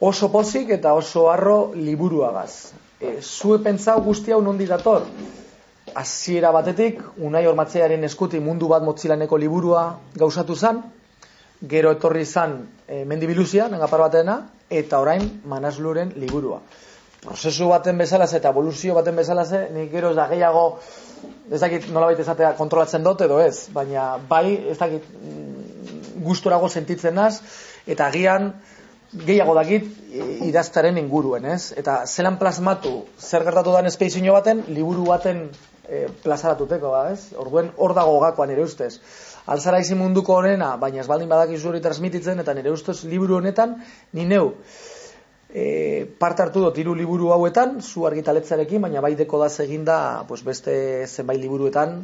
Oso pozik eta oso harro liburuagaz. E, zue pentsau guzti hau nondi dator? Hasiera batetik, unai ormatzearen eskuti mundu bat motzilaneko liburua gauzatu zen, gero etorri izan e, mendibiluzia, nengapar batena, eta orain manasluren liburua. Prozesu baten bezalaz eta evoluzio baten bezalaz, nik gero ez da gehiago, ez dakit nola baita esatea kontrolatzen dut edo ez, baina bai, ez dakit mm, gustorago sentitzen naz, eta agian gehiago dakit idaztaren inguruen, ez? Eta zelan plasmatu zer gertatu dan espeizio baten, liburu baten e, plazaratuteko, ba, ez? Orduen hor dago gakoan ere ustez. Alzara izi munduko honena, baina ez baldin badakizu hori transmititzen, eta nire ustez liburu honetan, ni neu, e, parte hartu dut hiru liburu hauetan, zu argitaletzarekin, baina bai deko da eginda pues beste zenbait liburuetan,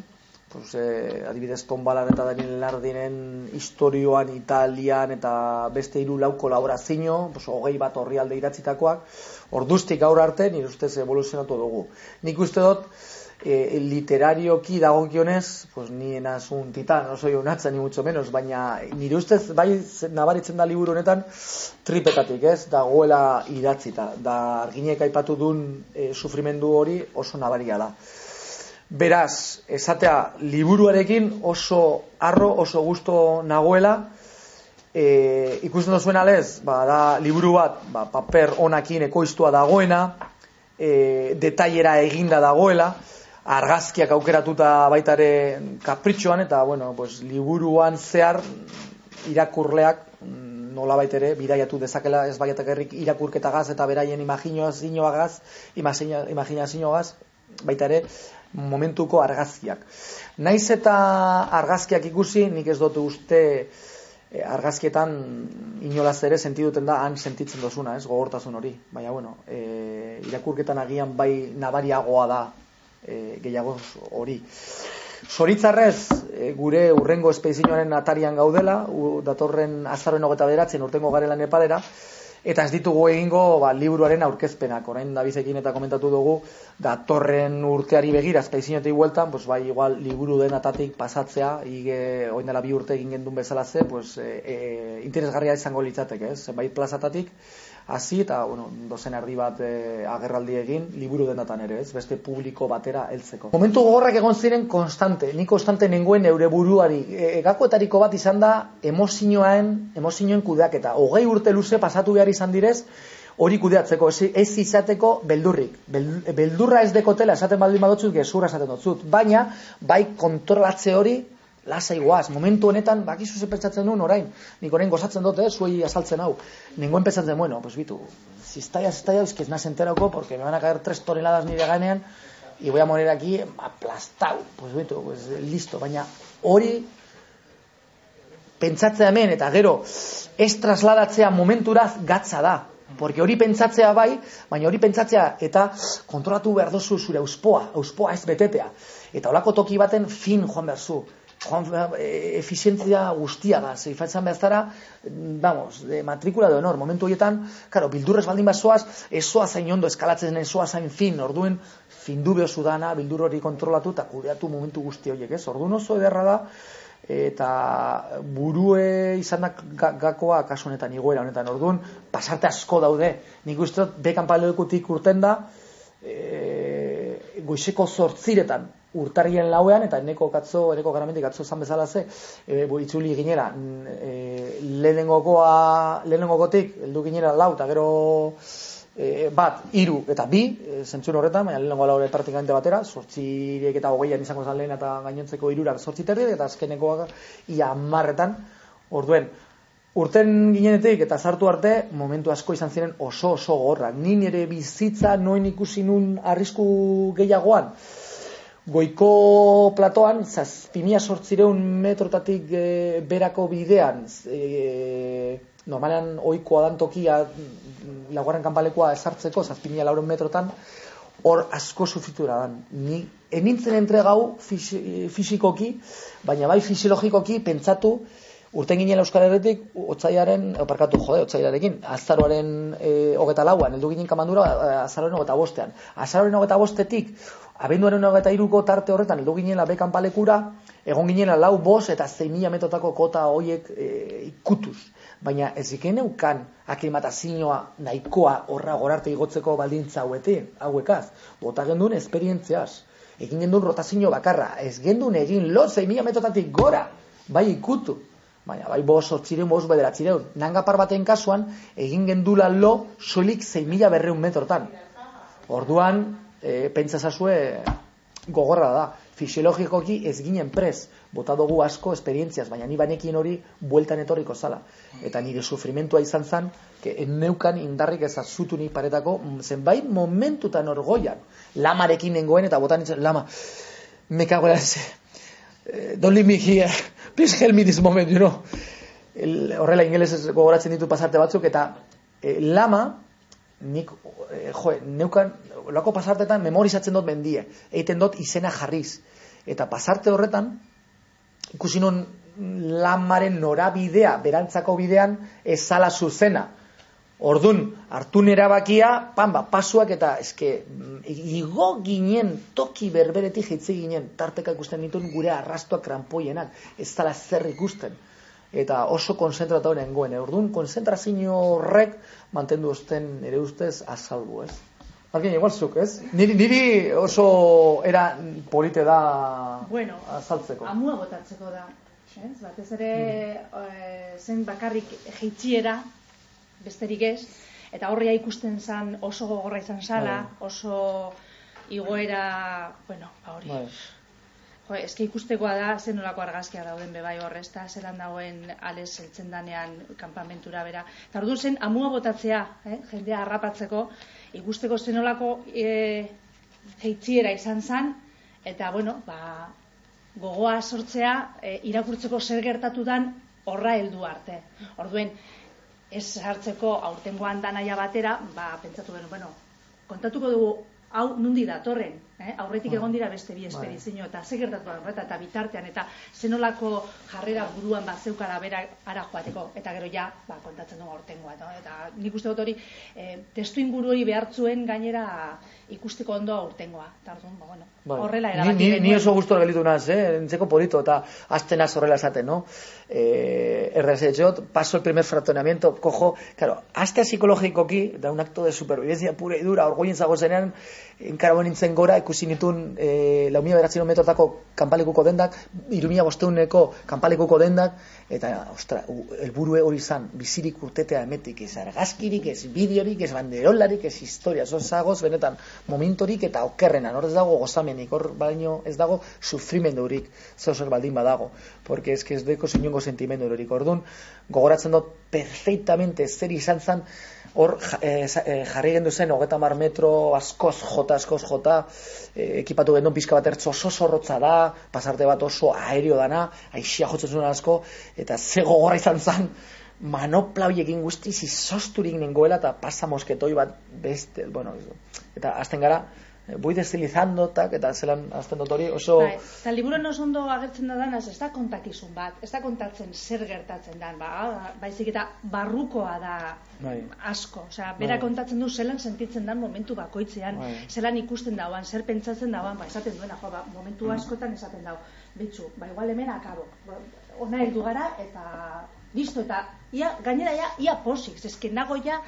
pues, e, adibidez Tombalan eta Daniel Lardinen historioan Italian eta beste hiru lau kolaborazio, pues, hogei bat horri alde iratzitakoak, orduztik gaur arte, nire ustez evoluzionatu dugu. Nik uste dut, e, literarioki dagokionez, pues ni enaz un titan, no soy un atza, ni mucho menos, baina nire ustez, bai nabaritzen da liburu honetan, tripetatik, ez, dagoela idatzita, da arginek aipatu duen e, sufrimendu hori oso nabaria da. Beraz, esatea, liburuarekin oso arro, oso gusto nagoela, e, ikusten duzuen alez, ba, da liburu bat, ba, paper onakin ekoiztua dagoena, e, detailera eginda dagoela, argazkiak aukeratuta baitare kapritxoan eta bueno, pues, liburuan zehar irakurleak mm, nola baitere bidaiatu dezakela ez baietak errik irakurketa gaz eta beraien imaginazioa gaz imaginazioa gaz baita ere momentuko argazkiak naiz eta argazkiak ikusi nik ez dut uste e, argazkietan inolaz ere sentiduten da han sentitzen dozuna, ez, gogortasun hori. Baina, bueno, e, irakurketan agian bai nabariagoa da e, gehiago hori. Zoritzarrez, e, gure urrengo espeizinoaren atarian gaudela, u, datorren azaroen hogeta beratzen urtengo garela nepalera, eta ez ditugu egingo ba, liburuaren aurkezpenak, orain Davizekin eta komentatu dugu, datorren urteari begira, espeizinoetik bueltan, pues, bai, igual, liburu den atatik pasatzea, ige, oin dela bi urte egin gendun bezala ze, pues, e, e, interesgarria izango litzateke, ez? Bai, plazatatik, hasi eta bueno, dozen erdi bat e, agerraldi egin liburu denatan ere, ez? Beste publiko batera heltzeko. Momentu gogorrak egon ziren konstante, ni konstante nengoen neure buruari. E, gakoetariko bat izan da emozioen, emozioen kudeaketa. Hogei urte luze pasatu behar izan direz, hori kudeatzeko, ez, ez izateko beldurrik. beldurra ez dekotela, esaten baldin badotzut, gezurra esaten dotzut. Baina, bai kontrolatze hori lasa iguaz, momentu honetan, bakizu ze pentsatzen duen orain, nik orain gozatzen dute, eh, zuei azaltzen hau, nengoen pentsatzen, bueno, pues bitu, ziztaia, ziztaia, es que ez naz enterako, porque me van a caer tres toneladas nire ganean, y voy a morir aquí aplastau, pues bitu, pues listo, baina hori, pentsatzea hemen, eta gero, ez trasladatzea momenturaz gatza da, porque hori pentsatzea bai, baina hori pentsatzea eta kontrolatu behar dozu zure auspoa, auspoa ez betetea. Eta olako toki baten fin joan behar zu joan, e, efizientzia guztia da, zei faitzan behaztara, vamos, de matrikula de honor, momentu horietan, claro, bildurrez baldin bazoaz, ezoa zain ondo eskalatzen ezoa zain fin, orduen, findu beho zudana, bildur hori kontrolatu eta kudeatu momentu guzti horiek, ez? Orduan oso ederra da, eta burue izanak gakoa kasunetan igoera honetan, orduan, pasarte asko daude, nik uste dut, bekan paleokutik urten da, e, goizeko zortziretan, urtarrien lauean, eta eneko katzo, eneko garamendik katzo zan bezala ze, e, bo, itzuli ginera, e, lehenengokoa, lehenengokotik, eldu ginera lau, eta gero e, bat, iru eta bi, e, zentzun horretan, baina lehenengo laure praktikamente batera, sortzireek eta hogeian izango zan lehen eta gainontzeko irurak sortzi eta azkenekoak ia marretan, orduen, Urten ginenetik eta sartu arte, momentu asko izan ziren oso oso gorrak. Ni nire bizitza noin ikusi nun arrisku gehiagoan goiko platoan, zazpimia sortzireun metrotatik e, berako bidean, e, normalean oikoa dan tokia, laguaren kanpalekoa esartzeko, zazpimia lauren metrotan, hor asko sufitura dan. Ni, enintzen entregau fizikoki, baina bai fisiologikoki pentsatu, urten ginen Euskal Herretik, otzaiaren, oparkatu jode, otzaiarekin, azaroaren e, hogeta lauan, eldu ginen kamandura, azaroaren hogeta bostean. Azaroaren hogeta bostetik, abenduaren eta iruko tarte horretan heldu ginela bekan palekura, egon ginela lau bos eta zein mila metotako kota hoiek e, ikutuz. baina ez iken neukan aklimatazioa nahikoa horra gorarte igotzeko baldintza hauetin, hauekaz. Bota gendun esperientziaz, egin gendun rotazio bakarra, ez gendun egin lo 6.000 metotatik gora, bai ikutu, baina bai bos otzireun, bos bederatzireun. Nangapar baten kasuan, egin gendula lo soilik 6.000 berreun metrotan. Orduan, e, pentsa gogorra da. Fisiologikoki ez ginen prez, bota dugu asko esperientziaz, baina ni banekin hori bueltan etorriko zala. Eta nire sufrimentua izan zen, que neukan indarrik ez azutu ni paretako, zenbait momentutan orgoian, lamarekin nengoen eta botan nintzen, lama, me cago en eh, don't leave me here, please help me this moment, you know. El, horrela ingelez gogoratzen ditu pasarte batzuk, eta eh, lama, nik, eh, jo, neukan, lako pasartetan memorizatzen dut mendie, egiten dut izena jarriz. Eta pasarte horretan, ikusi non lamaren norabidea, berantzako bidean, ezala zuzena. Ordun hartu erabakia, pan ba, pasuak eta eske igo ginen toki berberetik jitzi ginen, tarteka ikusten ditun gure arrastoak krampoienak, ez zala zer ikusten. Eta oso konzentratu nengoen, ordun konzentrazio horrek mantendu osten ere ustez azalbu, ez? Alguien igual zuk, ez? Niri, niri oso era polite da bueno, azaltzeko. Amua botatzeko da. Ez? Batez ere mm. e, zen bakarrik jeitziera, besterik ez, eta horria ikusten zan oso gogorra izan zala, bai. oso igoera, bueno, ba hori. Bai. Jo, eske ikustekoa da zen nolako argazkia dauden bebai horrezta, zelan dagoen ales heltzen danean kanpamentura bera. Eta ordu zen amua botatzea, eh, jendea harrapatzeko, ikusteko zenolako e, jeitziera izan zen, eta, bueno, ba, gogoa sortzea e, irakurtzeko zer gertatu dan horra heldu arte. Orduen, ez hartzeko aurtengoan danaia batera, ba, pentsatu ben, bueno, kontatuko dugu hau nundi datorren, eh? aurretik egon dira beste bi espedizio, eta ze gertatu horreta, eta bitartean, eta zenolako jarrera buruan bat zeukara bera ara joateko, eta gero ja, ba, kontatzen dugu aurtengoa, no? eta nik uste dut hori, eh, testu inguru hori behartzuen gainera ikusteko ondo aurtengoa, eta ba, bueno, bai. horrela erabaki. Ni, ni, oso gustora gelitu naz, eh? entzeko polito, eta azten horrela esaten, no? Eh, errezetxot, paso el primer fraccionamiento, cojo, claro, aztea psikologikoki, da un acto de supervivencia pura y dura, orgoien zago zenean, enkara nintzen gora, ikusi nituen e, lau beratzen metrotako kanpalekuko dendak, iru mila bosteuneko kanpalekuko dendak, eta, ostra, elburue hori zan, bizirik urtetea emetik, ez argazkirik, ez bideorik, ez banderolarik, ez historia, zon zagoz, benetan, momentorik eta okerrenan, hor ez dago gozamenik, hor baino ez dago sufrimendurik, zer baldin badago, porque ez que ez deko zinungo sentimendu horik, orduan, gogoratzen dut perfectamente zer izan zan, hor e, jarri gendu zen, hogeta mar metro, askoz jota, askoz jota, e, ekipatu gendu pizka bat ertzo oso zorrotza da, pasarte bat oso aerio dana, aixia jotzen zuen asko, eta ze gogorra izan zen, manopla egin guztiz izosturik nengoela, eta pasa mosketoi bat beste, bueno, eta azten gara, bui destilizando tak eta zelan azten dut hori oso bai, eta liburu oso ondo agertzen da danaz ez da kontakizun bat ez da kontatzen zer gertatzen dan ba, baizik eta barrukoa da bai. asko osea bera bai. kontatzen du zelan sentitzen dan momentu bakoitzean bai. zelan ikusten dauan zer pentsatzen dauan ba esaten duena jo ba momentu mm. askotan esaten dau bitzu ba igual hemen akabo ba, ona heldu gara eta listo eta ia gainera ia ia posik eske nago ja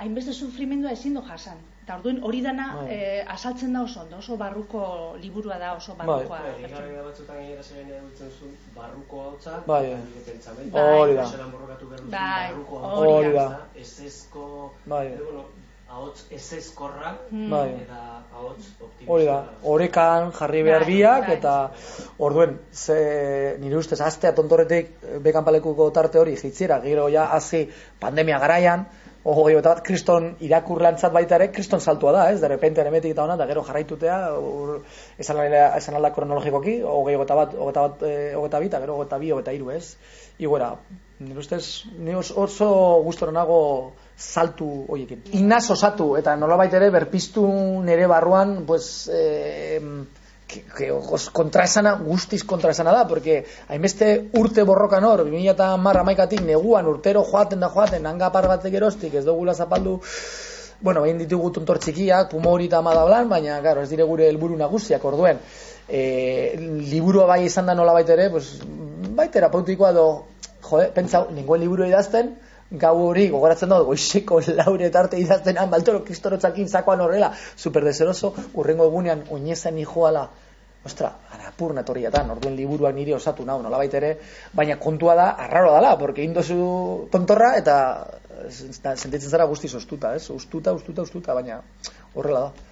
hainbeste sufrimendua ezin du jasan Eta orduan hori dana bai. eh, asaltzen da oso ondo, oso barruko liburua da oso bai. barrukoa. Bai, bai, bai, batzutan gainera zen edutzen zuen barruko hau txat, bai, nire pentsamenta, bai, hori da. Bai, hori da. Ez ezko, bai. bueno, ahots ez ezkorra, hmm. bai. eta ahots optimista. Hori da, horekan jarri behar bai, biak, bai. eta orduen, ze, nire ustez, astea tontorretik bekanpalekuko tarte hori, jitziera, gero ja, hazi pandemia garaian, Ojo, eta bat, kriston irakurlantzat baita ere, kriston saltua da, ez? De repente, enemetik eta hona, da gero jarraitutea, ur, esan, esan alda kronologikoki, ogei ogeta bat, ogeta bat, e, ogeta bita, gero ogeta bi, ogeta iru, ez? Iguera, nire ustez, nire oso guztoren nago saltu horiekin. Inaz osatu, eta nola ere, berpiztu nire barruan, pues, eh, kontraesana, guztiz kontraesana da, porque hainbeste urte borrokan hor, 2000 eta marra maikatik neguan urtero joaten da joaten, hanga par bat geroztik, ez dugula zapaldu, bueno, behin ditugu tontor txikiak, pumori eta amadablan, baina, claro, ez dire gure helburu nagusiak orduen. E, liburua bai izan da nola baitere, pues, bai terapeutikoa do, jode, pentsau, ninguen liburu idazten, gau hori, gogoratzen dut, goizeko laure eta arte idaztenan, baltoro kistorotzakin zakoan horrela, super deseroso, urrengo egunean, oinezan joala, ostra, arapur natorriatan, orduen liburuak niri osatu nau, nola ere, baina kontua da, arraro dala, porque indozu tontorra, eta sentitzen zara guztiz ostuta, ez? Ustuta, ustuta, ustuta, baina horrela da.